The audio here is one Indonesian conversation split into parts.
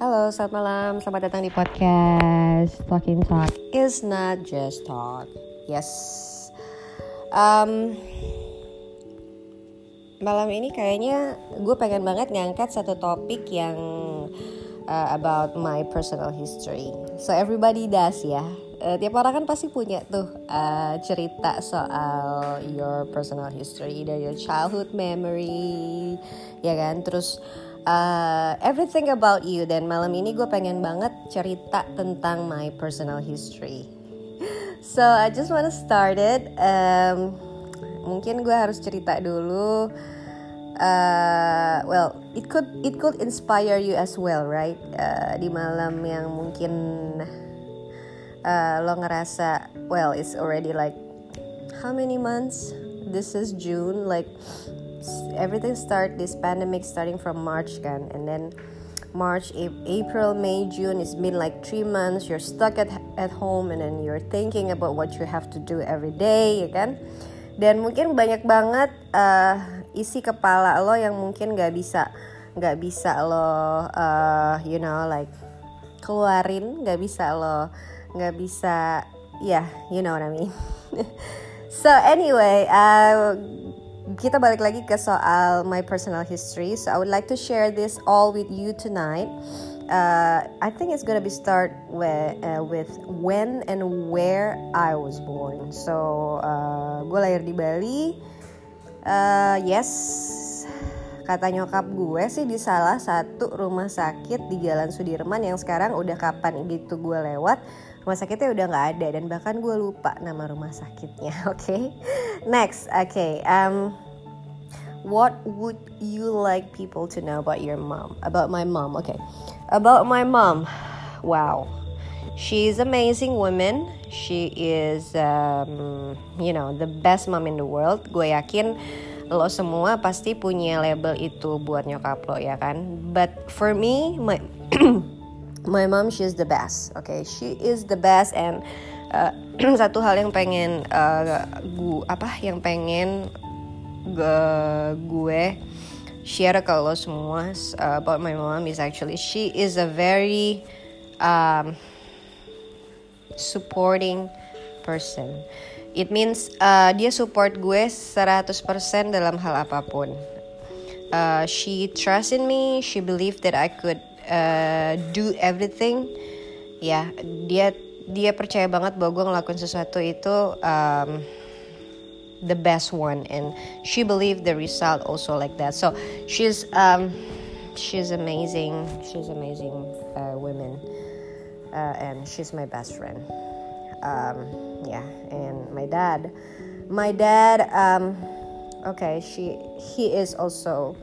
Halo, selamat malam. Selamat datang di podcast Talking Talk is not just talk. Yes. Um, malam ini kayaknya gue pengen banget ngangkat satu topik yang uh, about my personal history. So everybody does ya. Uh, tiap orang kan pasti punya tuh uh, cerita soal your personal history, either your childhood memory, ya kan. Terus uh, everything about you dan malam ini gue pengen banget cerita tentang my personal history. So I just wanna start it. Um, mungkin gue harus cerita dulu. Uh, well, it could it could inspire you as well, right? Uh, di malam yang mungkin uh, lo ngerasa, well, it's already like how many months? This is June, like everything start this pandemic starting from March kan. And then March, April, May, June it's been like three months you're stuck at at home and then you're thinking about what you have to do every day ya kan? Dan mungkin banyak banget uh, isi kepala lo yang mungkin gak bisa gak bisa lo uh, you know like keluarin gak bisa lo gak bisa ya yeah, you know what I mean. So anyway uh, kita balik lagi ke soal my personal history. So I would like to share this all with you tonight. Uh, I think it's gonna be start with, uh, with when and where I was born. So uh, gue lahir di Bali. Uh, yes, kata nyokap gue sih di salah satu rumah sakit di Jalan Sudirman yang sekarang udah kapan gitu gue lewat rumah sakitnya udah nggak ada dan bahkan gue lupa nama rumah sakitnya oke? Okay? next oke okay, um, what would you like people to know about your mom about my mom okay about my mom wow she's amazing woman. She is um, you know the best mom in the world. Gue yakin lo semua pasti punya label itu buat nyokap lo ya kan? But for me my my mom she is the best okay? She is the best and uh, satu hal yang pengen uh, gu apa yang pengen gue, gue share ke lo semua uh, about my mom is actually she is a very um, supporting person. It means uh, dia support gue 100% dalam hal apa pun. Uh, she trust in me she believe that I could uh, do everything. Ya dia dia percaya banget bahwa gue ngelakuin sesuatu itu um, the best one. And she believed the result also like that. So she's um, she's amazing. She's amazing uh, women. Uh, and she's my best friend. Um, yeah and my dad. My dad um, okay she he is also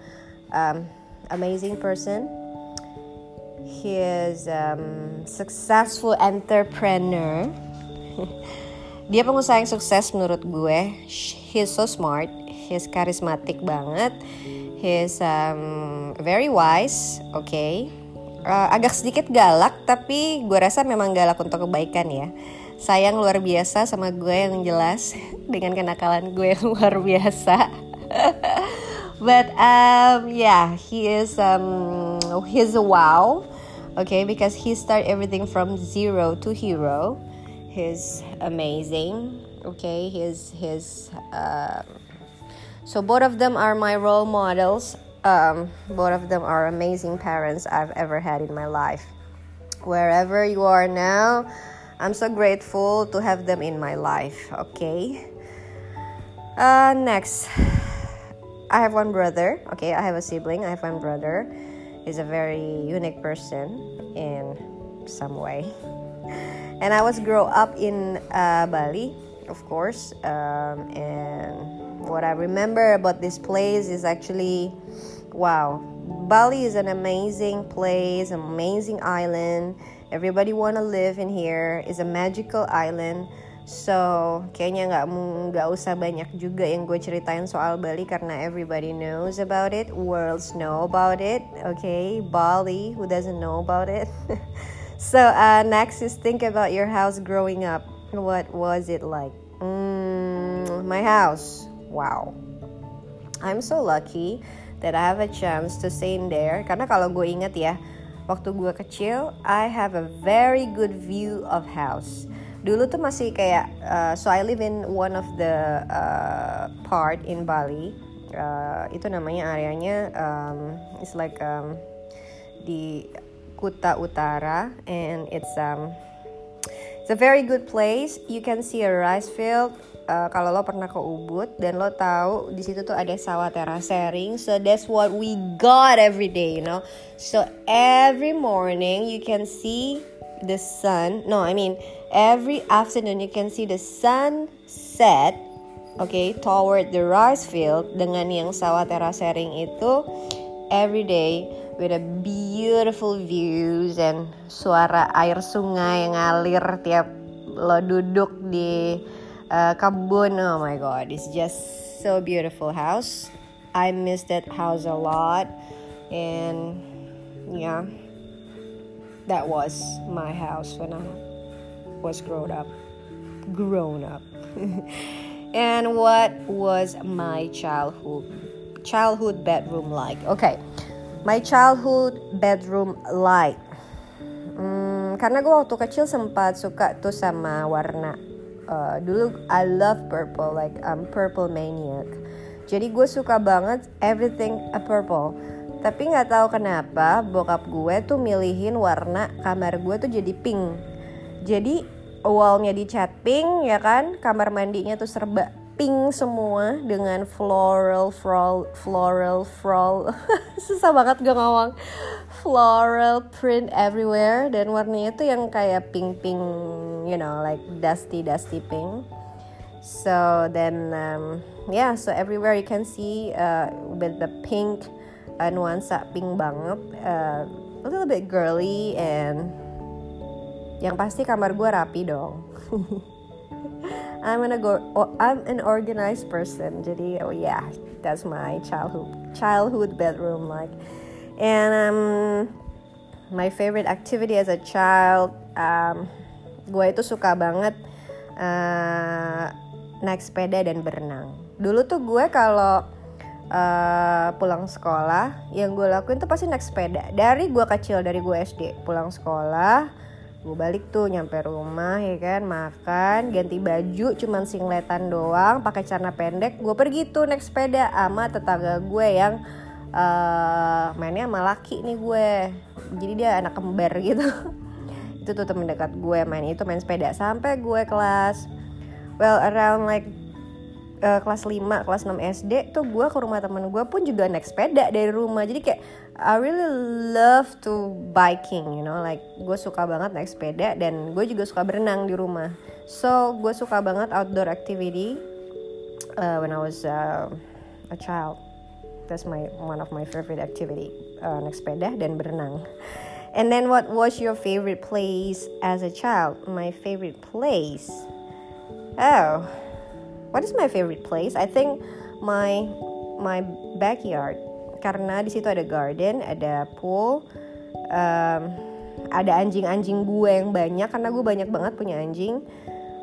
um, amazing person he is um, successful entrepreneur. Dia pengusaha yang sukses menurut gue. He's so smart. He's charismatic banget. He's um, very wise oke okay. uh, agak sedikit galak tapi gue rasa memang galak untuk kebaikan ya. Sayang luar biasa sama gue yang jelas dengan kenakalan gue yang luar biasa. But um yeah he is um he's a wow okay because he start everything from zero to hero. He's amazing. Okay he's his um, so both of them are my role models. Um, both of them are amazing parents i've ever had in my life. Wherever you are now i'm so grateful to have them in my life okay? Uh, next. I have one brother. Okay i have a sibling. I have one brother is a very unique person in some way. And I was grow up in uh, Bali, of course. Um, and what I remember about this place is actually, wow, Bali is an amazing place, amazing island. Everybody wanna live in here. It's a magical island. So kayaknya nggak nggak usah banyak juga yang gue ceritain soal Bali karena everybody knows about it, worlds know about it, okay? Bali, who doesn't know about it? so uh, next is think about your house growing up. What was it like? Mm, my house, wow. I'm so lucky that I have a chance to stay in there. Karena kalau gue inget ya, waktu gue kecil I have a very good view of house dulu tuh masih kayak uh, so I live in one of the uh, part in Bali. Uh, itu namanya areanya um, it's like um, di Kuta Utara and it's um it's a very good place. You can see a rice field uh, kalau lo pernah ke Ubud dan lo tahu di situ tuh ada sawah terasering so that's what we got every day you know? So every morning you can see the sun. No I mean every afternoon you can see the sun set okay toward the rice field dengan yang sawah terasering itu every day with a beautiful views and suara air sungai yang ngalir tiap lo duduk di uh, kebun. Oh my god it's just so beautiful house. I miss that house a lot. And yeah that was my house when I was grown up. Grown up. and what was my childhood childhood bedroom like? Okay. My childhood bedroom like. Hmm, karena gue waktu kecil sempat suka tuh sama warna. Uh, dulu I love purple, like I'm purple maniac. Jadi gue suka banget everything a purple tapi nggak tahu kenapa bokap gue tuh milihin warna kamar gue tuh jadi pink. Jadi wallnya dicat pink ya kan, kamar mandinya tuh serba pink semua dengan floral floral floral floral. Susah banget gue ngomong. Floral print everywhere dan warnanya tuh yang kayak pink pink you know like dusty dusty pink. So then um, yeah so everywhere you can see uh, with the pink uh, nuansa pink banget uh, a little bit girly and yang pasti kamar gue rapi dong. I'm an go I'm an organized person jadi oh yeah that's my childhood childhood bedroom like and um my favorite activity as a child um, gue itu suka banget uh, naik sepeda dan berenang. Dulu tuh gue kalau uh, pulang sekolah yang gue lakuin tuh pasti naik sepeda. Dari gue kecil dari gue SD pulang sekolah gue balik tuh nyampe rumah ya kan makan ganti baju cuman singletan doang pakai celana pendek gue pergi tuh naik sepeda sama tetangga gue yang uh, mainnya sama laki nih gue. Jadi dia anak kembar gitu. Itu tuh temen dekat gue main itu main sepeda. Sampai gue kelas well around like uh, kelas 5, kelas 6 SD tuh gue ke rumah temen gue pun juga naik sepeda dari rumah. Jadi kayak I really love to biking, you know, like gue suka banget naik sepeda dan gue juga suka berenang di rumah. So gue suka banget outdoor activity uh, when I was uh, a child. That's my one of my favorite activity, uh, naik sepeda dan berenang. And then what was your favorite place as a child? My favorite place. Oh, what is my favorite place? I think my my backyard karena di situ ada garden, ada pool, um, ada anjing-anjing gue yang banyak karena gue banyak banget punya anjing,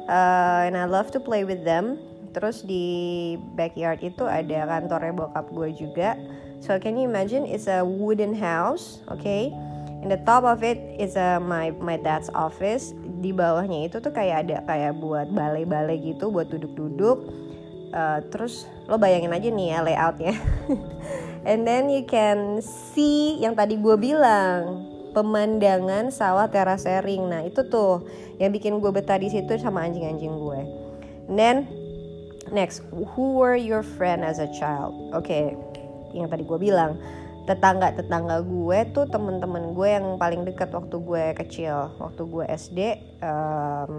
uh, and I love to play with them. Terus di backyard itu ada kantornya bokap gue juga. So can you imagine? It's a wooden house, okay? In the top of it is a my my dad's office di bawahnya itu tuh kayak ada kayak buat balai-balai gitu buat duduk-duduk. Uh, terus lo bayangin aja nih ya layoutnya. And then you can see yang tadi gue bilang pemandangan sawah terasering nah itu tuh yang bikin gue betah di situ sama anjing-anjing gue. And then next who were your friend as a child? Oke okay, yang tadi gue bilang tetangga-tetangga gue tuh temen-temen gue yang paling dekat waktu gue kecil waktu gue SD um,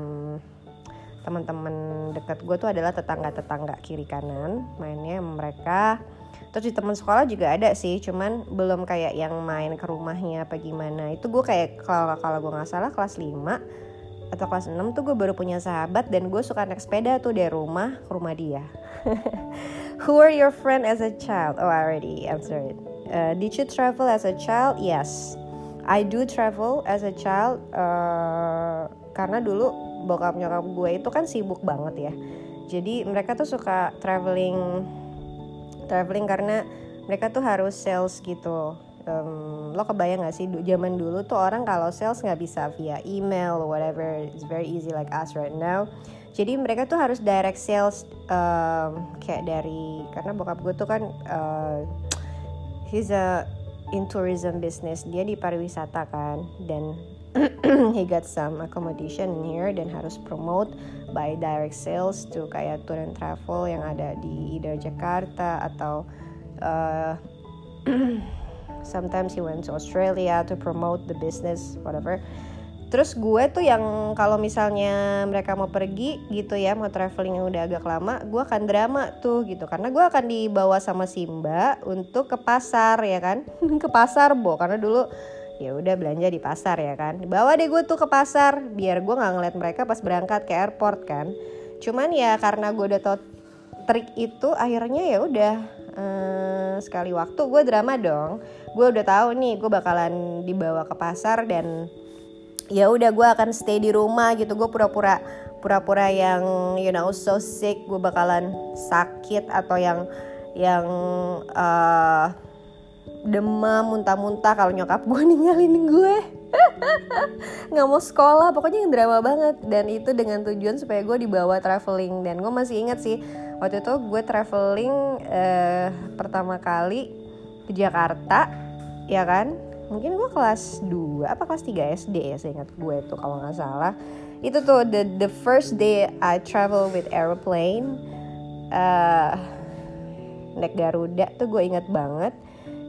teman-teman dekat gue tuh adalah tetangga-tetangga kiri kanan mainnya mereka terus di teman sekolah juga ada sih cuman belum kayak yang main ke rumahnya apa gimana itu gue kayak kalau kalau gue nggak salah kelas 5 atau kelas 6 tuh gue baru punya sahabat dan gue suka naik sepeda tuh dari rumah ke rumah dia Who are your friend as a child? Oh, I already answered it. Uh, did you travel as a child? Yes, I do travel as a child. Uh, karena dulu bokap nyokap gue itu kan sibuk banget ya. Jadi mereka tuh suka traveling, traveling karena mereka tuh harus sales gitu. um, lo kebayang gak sih zaman dulu tuh orang kalau sales nggak bisa via email whatever it's very easy like us right now jadi mereka tuh harus direct sales um, kayak dari karena bokap gue tuh kan uh, he's a in tourism business. Dia di pariwisata kan. Dan he got some accommodation in here dan harus promote by direct sales to kayak tour and travel yang ada di either Jakarta atau uh, sometimes he went to Australia to promote the business whatever Terus gue tuh yang kalau misalnya mereka mau pergi gitu ya, mau traveling yang udah agak lama, gue akan drama tuh gitu. Karena gue akan dibawa sama Simba untuk ke pasar ya kan, ke pasar bo. Karena dulu ya udah belanja di pasar ya kan. Bawa deh gue tuh ke pasar biar gue nggak ngeliat mereka pas berangkat ke airport kan. Cuman ya karena gue udah tau trik itu, akhirnya ya udah eh, sekali waktu gue drama dong. Gue udah tahu nih gue bakalan dibawa ke pasar dan ya udah gue akan stay di rumah gitu. Gue pura-pura pura-pura yang you know so sick. Gue bakalan sakit atau yang yang uh, demam muntah-muntah kalau nyokap gue ninggalin gue nggak mau sekolah. Pokoknya yang drama banget. Dan itu dengan tujuan supaya gue dibawa traveling. Dan gue masih ingat sih waktu itu gue traveling uh, pertama kali ke Jakarta ya kan mungkin gue kelas 2 apa kelas 3 SD ya saya ingat gue tuh kalau nggak salah. Itu tuh the the first day I travel with aeroplane uh, naik Garuda tuh gue ingat banget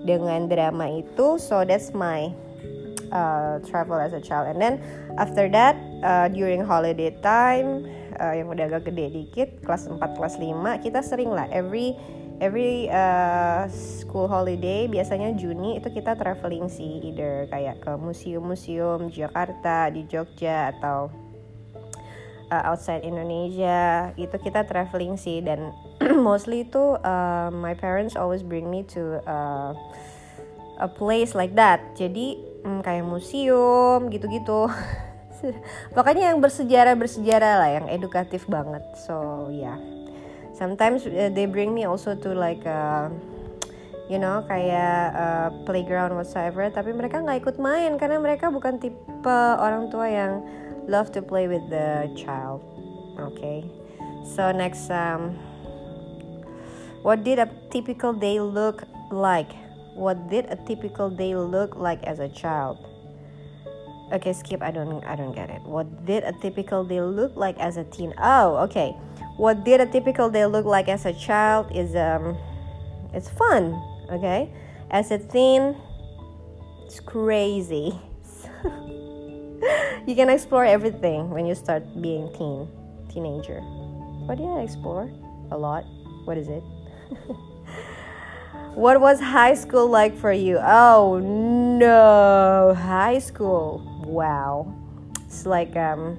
dengan drama itu. So that's my uh, travel as a child. And then after that uh, during holiday time uh, yang udah agak gede dikit kelas 4 kelas 5 kita sering lah every every uh, school holiday biasanya Juni itu kita traveling sih either kayak ke museum-museum Jakarta di Jogja atau uh, outside Indonesia itu kita traveling sih. Dan mostly itu uh, my parents always bring me to uh, a place like that. Jadi um, kayak museum gitu-gitu. Pokoknya yang bersejarah bersejarah lah yang edukatif banget. So ya yeah sometimes uh, they bring me also to like uh, you know kayak uh, playground whatsoever. Tapi mereka nggak ikut main karena mereka bukan tipe orang tua yang love to play with the child okay? So next um, what did a typical day look like? What did a typical day look like as a child okay skip. I don't i don't get it. What did a typical day look like as a teen? Oh okay. What did a typical day look like as a child is um it's fun okay? As a teen it's crazy. You can explore everything when you start being teen teenager. What do you explore? A lot. What is it? What was high school like for you? Oh no. High school wow it's like um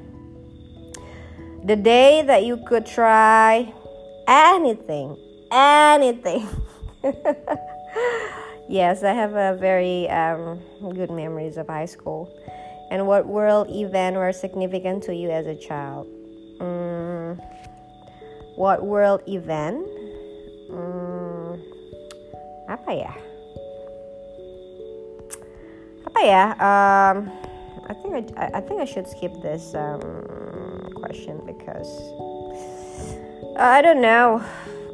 the day that you could try anything, anything. yes, I have a very um, good memories of high school. And what world event were significant to you as a child? Mm, what world event? Mm, apa ya? Apa ya? Um, I think I, I think I should skip this. Um, question because uh, I don't know.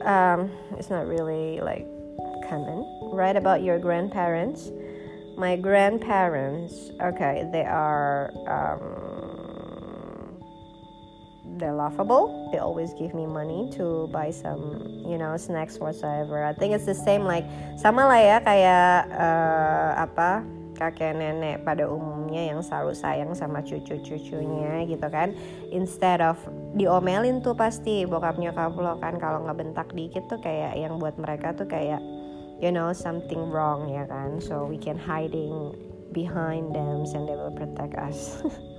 Um, it's not really like common. Write about your grandparents. My grandparents, okay, they are um, they're laughable. They always give me money to buy some, you know, snacks whatsoever. I think it's the same like sama lah ya kayak uh, apa kakek nenek pada umumnya yang selalu sayang sama cucu-cucunya gitu kan. Instead of diomelin tuh pasti bokap nyokap lo kan kalau nggak bentak dikit tuh kayak yang buat mereka tuh kayak you know something wrong ya kan. So we can hiding behind them and they will protect us.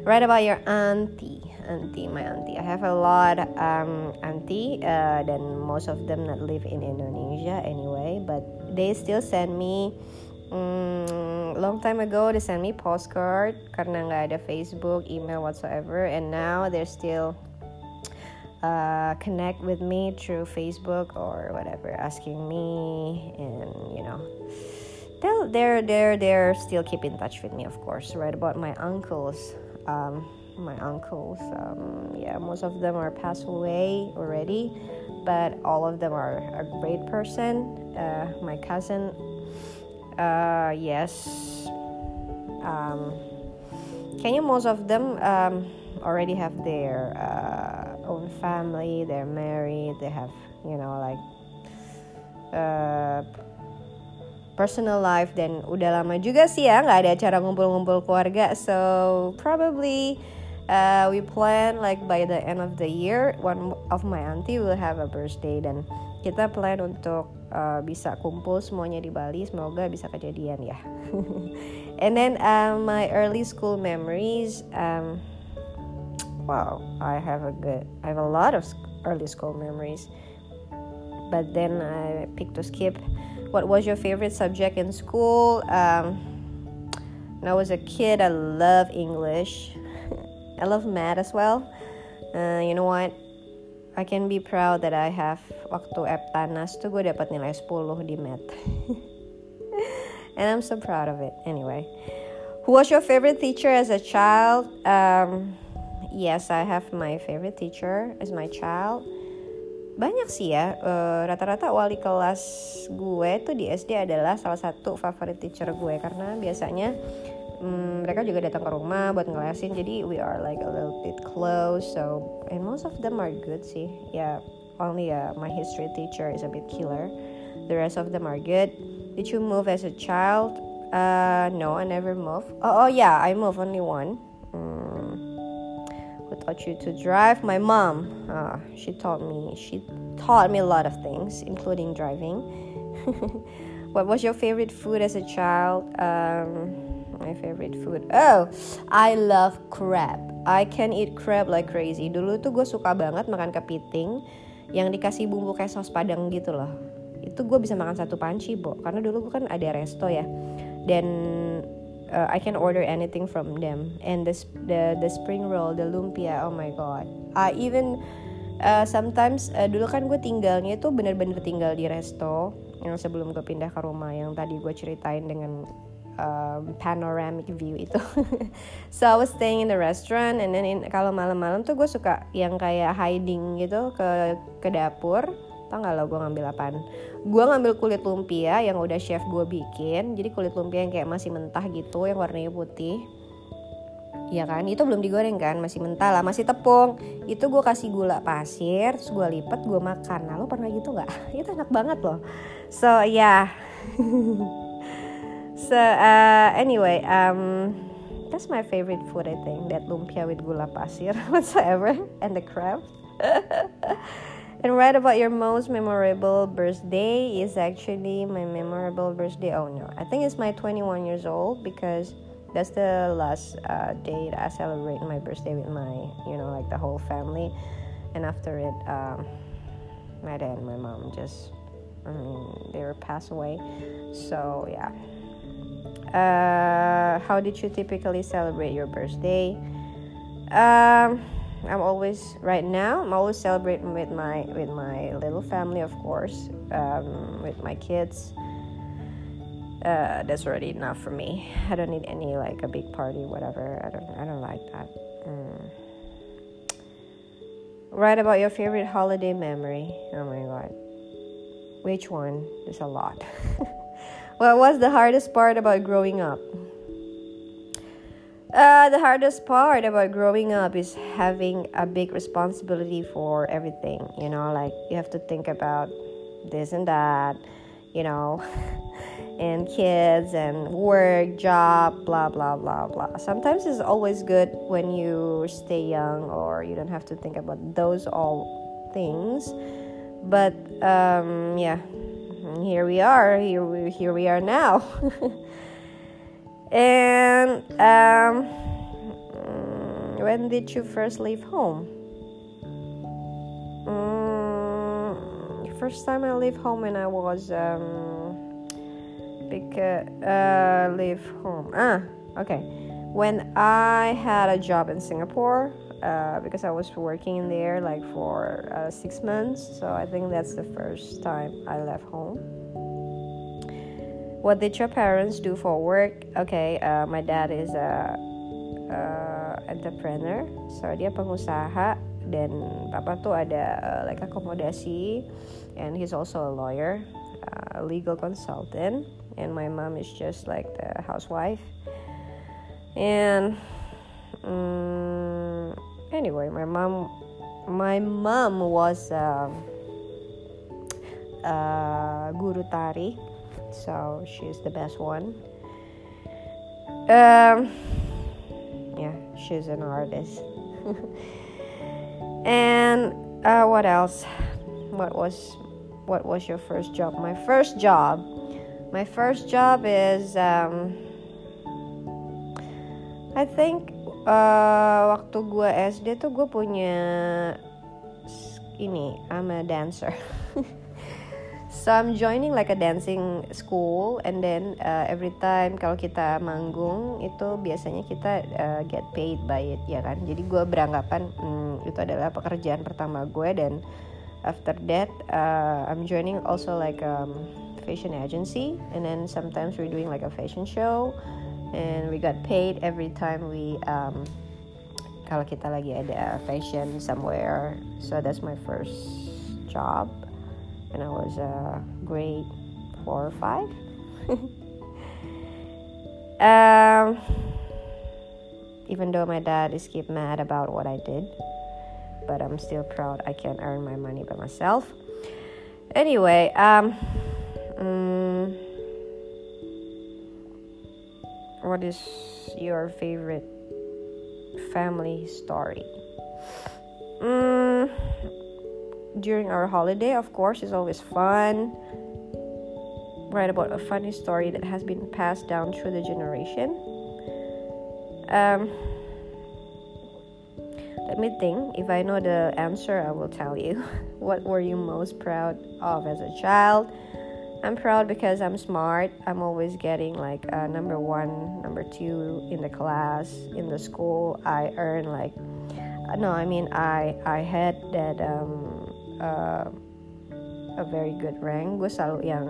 Right about your auntie. Auntie my auntie. I have a lot um, auntie uh, dan most of them not live in Indonesia anyway but they still send me mm, long time ago they sent me postcard karena nggak ada Facebook, email whatsoever, and now they're still uh, connect with me through Facebook or whatever, asking me and you know, they well, they're they're they're still keep in touch with me, of course. Right about my uncles. Um, my uncles, um, yeah, most of them are passed away already, but all of them are a great person. Uh, my cousin, uh, yes, um, Kenya, most of them um, already have their uh, own family. They're married. They have, you know, like uh, personal life dan udah lama juga sih ya nggak ada acara ngumpul-ngumpul keluarga so probably uh, we plan like by the end of the year one of my auntie will have a birthday dan kita plan untuk uh, bisa kumpul semuanya di Bali semoga bisa kejadian ya and then um, my early school memories um, wow I have a good I have a lot of early school memories but then I picked to skip what was your favorite subject in school? Um, when I was a kid, I love English. I love math as well. Uh, you know what? I can be proud that I have waktu Eptanas tuh gue dapat nilai 10 di math. and I'm so proud of it. Anyway, who was your favorite teacher as a child? Um, yes, I have my favorite teacher as my child banyak sih ya uh, rata-rata wali kelas gue tuh di SD adalah salah satu favorit teacher gue karena biasanya um, mereka juga datang ke rumah buat ngelesin jadi we are like a little bit close so and most of them are good sih ya yeah, only uh, my history teacher is a bit killer the rest of them are good did you move as a child uh, no I never move oh, oh yeah I move only one Who taught you to drive? My mom, uh, she taught me. She taught me a lot of things, including driving. what was your favorite food as a child? Um, my favorite food. Oh, I love crab. I can eat crab like crazy. Dulu tuh gue suka banget makan kepiting yang dikasih bumbu kayak saus padang gitu loh. Itu gue bisa makan satu panci, Bo. Karena dulu gue kan ada resto ya. Dan uh, I can order anything from them and the the the spring roll the lumpia oh my god I even uh, sometimes uh, dulu kan gue tinggalnya itu bener-bener tinggal di resto yang sebelum gue pindah ke rumah yang tadi gue ceritain dengan um, panoramic view itu. so I was staying in the restaurant and then in, kalau malam-malam tuh gue suka yang kayak hiding gitu ke ke dapur tau gak lo gue ngambil apaan gue ngambil kulit lumpia yang udah chef gue bikin jadi kulit lumpia yang kayak masih mentah gitu yang warnanya putih Iya kan, itu belum digoreng kan, masih mentah lah, masih tepung. Itu gue kasih gula pasir, terus gue lipet, gue makan. Nah, lo pernah gitu nggak? itu enak banget loh. So yeah. so uh, anyway, um, that's my favorite food I think. That lumpia with gula pasir whatsoever and the crab. And write about your most memorable birthday is actually my memorable birthday. Oh no, I think it's my 21 years old because that's the last uh, date I celebrate my birthday with my, you know, like the whole family. And after it, um, my dad and my mom just, I mean, they were passed away. So yeah. Uh, how did you typically celebrate your birthday? Um, I'm always right now. I'm always celebrating with my with my little family, of course, um, with my kids. Uh, that's already enough for me. I don't need any like a big party, whatever. I don't. I don't like that. Mm. Write about your favorite holiday memory. Oh my god, which one? There's a lot. what was the hardest part about growing up? Uh, the hardest part about growing up is having a big responsibility for everything. You know, like you have to think about this and that, you know, and kids and work, job, blah, blah, blah, blah. Sometimes it's always good when you stay young or you don't have to think about those all things. But um, yeah, here we are. Here we, here we are now. And um, when did you first leave home? Um, first time I leave home when I was um, because uh, leave home. Ah, okay. When I had a job in Singapore, uh, because I was working there like for uh, six months. So I think that's the first time I left home. what did your parents do for work? Okay, uh, my dad is a, entrepreneur, so dia pengusaha dan papa tuh ada uh, like akomodasi, and he's also a lawyer, uh, a legal consultant, and my mom is just like the housewife, and um, anyway, my mom, my mom was. Um, uh, guru tari so she's the best one. Um, yeah she's an artist. And uh, what else? What was what was your first job? My first job my first job is um, I think uh, waktu gue SD tuh gue punya ini I'm a dancer So I'm joining like a dancing school and then uh, every time kalau kita manggung itu biasanya kita uh, get paid by it ya kan. Jadi gue beranggapan hmm, itu adalah pekerjaan pertama gue dan after that uh, I'm joining also like um, fashion agency and then sometimes we're doing like a fashion show and we got paid every time we um, kalau kita lagi ada fashion somewhere. So that's my first job and I was uh, grade four or five. um, even though my dad is keep mad about what I did, but I'm still proud I can earn my money by myself. Anyway, um, what is your favorite family story? Um, during our holiday, of course, is always fun. Write about a funny story that has been passed down through the generation. Um, let me think. If I know the answer, I will tell you. what were you most proud of as a child? I'm proud because I'm smart. I'm always getting like uh, number one, number two in the class, in the school. I earn like, uh, no, I mean I I had that um, uh, a very good rank gue selalu yang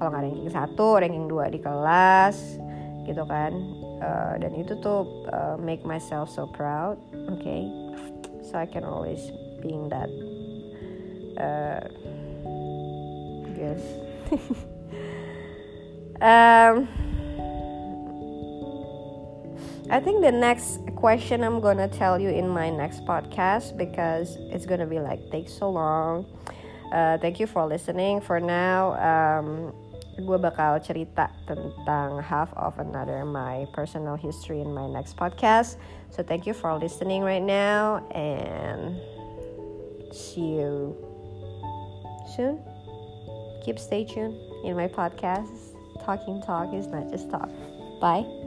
kalau nggak ranking satu ranking dua di kelas gitu kan uh, dan itu tuh uh, make myself so proud okay so I can always being that uh, good um, I think the next question I'm gonna tell you in my next podcast because it's gonna be like take so long. Uh, thank you for listening. For now, um, gue bakal cerita tentang half of another my personal history in my next podcast. So thank you for listening right now and see you soon. Keep stay tuned in my podcast. Talking talk is not just talk. Bye.